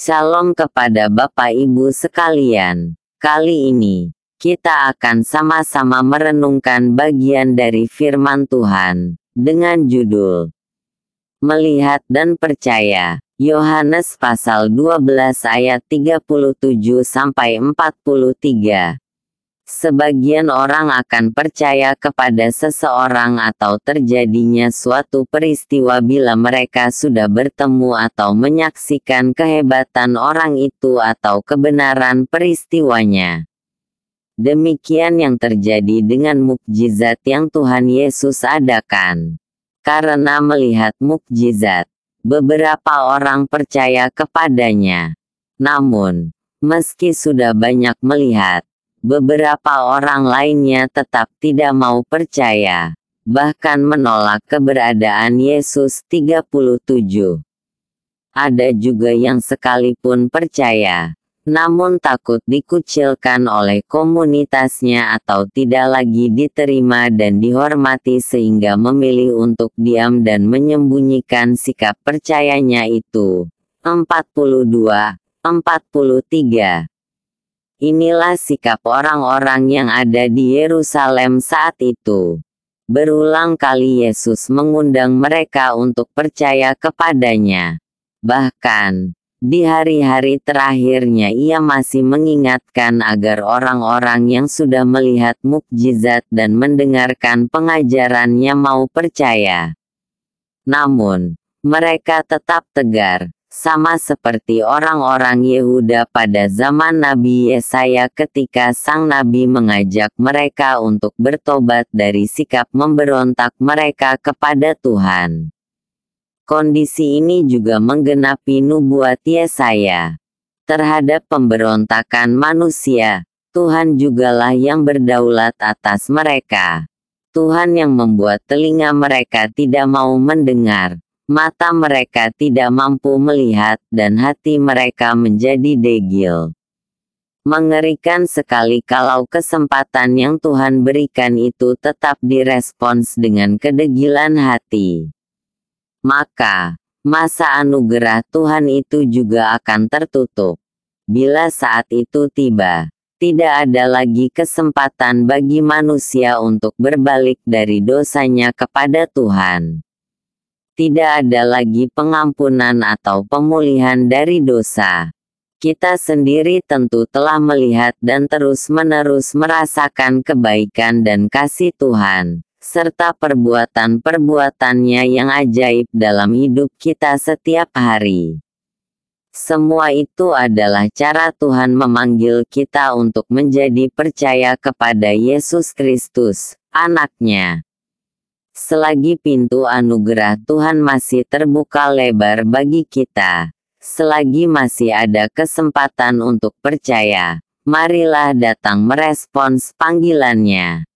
Shalom kepada Bapak Ibu sekalian. Kali ini, kita akan sama-sama merenungkan bagian dari firman Tuhan, dengan judul Melihat dan Percaya. Yohanes pasal 12 ayat 37 sampai 43. Sebagian orang akan percaya kepada seseorang atau terjadinya suatu peristiwa bila mereka sudah bertemu atau menyaksikan kehebatan orang itu atau kebenaran peristiwanya. Demikian yang terjadi dengan mukjizat yang Tuhan Yesus adakan. Karena melihat mukjizat, beberapa orang percaya kepadanya. Namun, meski sudah banyak melihat, beberapa orang lainnya tetap tidak mau percaya, bahkan menolak keberadaan Yesus 37. Ada juga yang sekalipun percaya, namun takut dikucilkan oleh komunitasnya atau tidak lagi diterima dan dihormati sehingga memilih untuk diam dan menyembunyikan sikap percayanya itu. 42, 43 Inilah sikap orang-orang yang ada di Yerusalem saat itu. Berulang kali Yesus mengundang mereka untuk percaya kepadanya. Bahkan, di hari-hari terakhirnya ia masih mengingatkan agar orang-orang yang sudah melihat mukjizat dan mendengarkan pengajarannya mau percaya. Namun, mereka tetap tegar, sama seperti orang-orang Yehuda pada zaman Nabi Yesaya ketika sang Nabi mengajak mereka untuk bertobat dari sikap memberontak mereka kepada Tuhan. Kondisi ini juga menggenapi nubuat Yesaya. Terhadap pemberontakan manusia, Tuhan jugalah yang berdaulat atas mereka. Tuhan yang membuat telinga mereka tidak mau mendengar, mata mereka tidak mampu melihat dan hati mereka menjadi degil. Mengerikan sekali kalau kesempatan yang Tuhan berikan itu tetap direspons dengan kedegilan hati. Maka, masa anugerah Tuhan itu juga akan tertutup. Bila saat itu tiba, tidak ada lagi kesempatan bagi manusia untuk berbalik dari dosanya kepada Tuhan tidak ada lagi pengampunan atau pemulihan dari dosa. Kita sendiri tentu telah melihat dan terus-menerus merasakan kebaikan dan kasih Tuhan, serta perbuatan-perbuatannya yang ajaib dalam hidup kita setiap hari. Semua itu adalah cara Tuhan memanggil kita untuk menjadi percaya kepada Yesus Kristus, anaknya. Selagi pintu anugerah Tuhan masih terbuka lebar bagi kita, selagi masih ada kesempatan untuk percaya, marilah datang merespons panggilannya.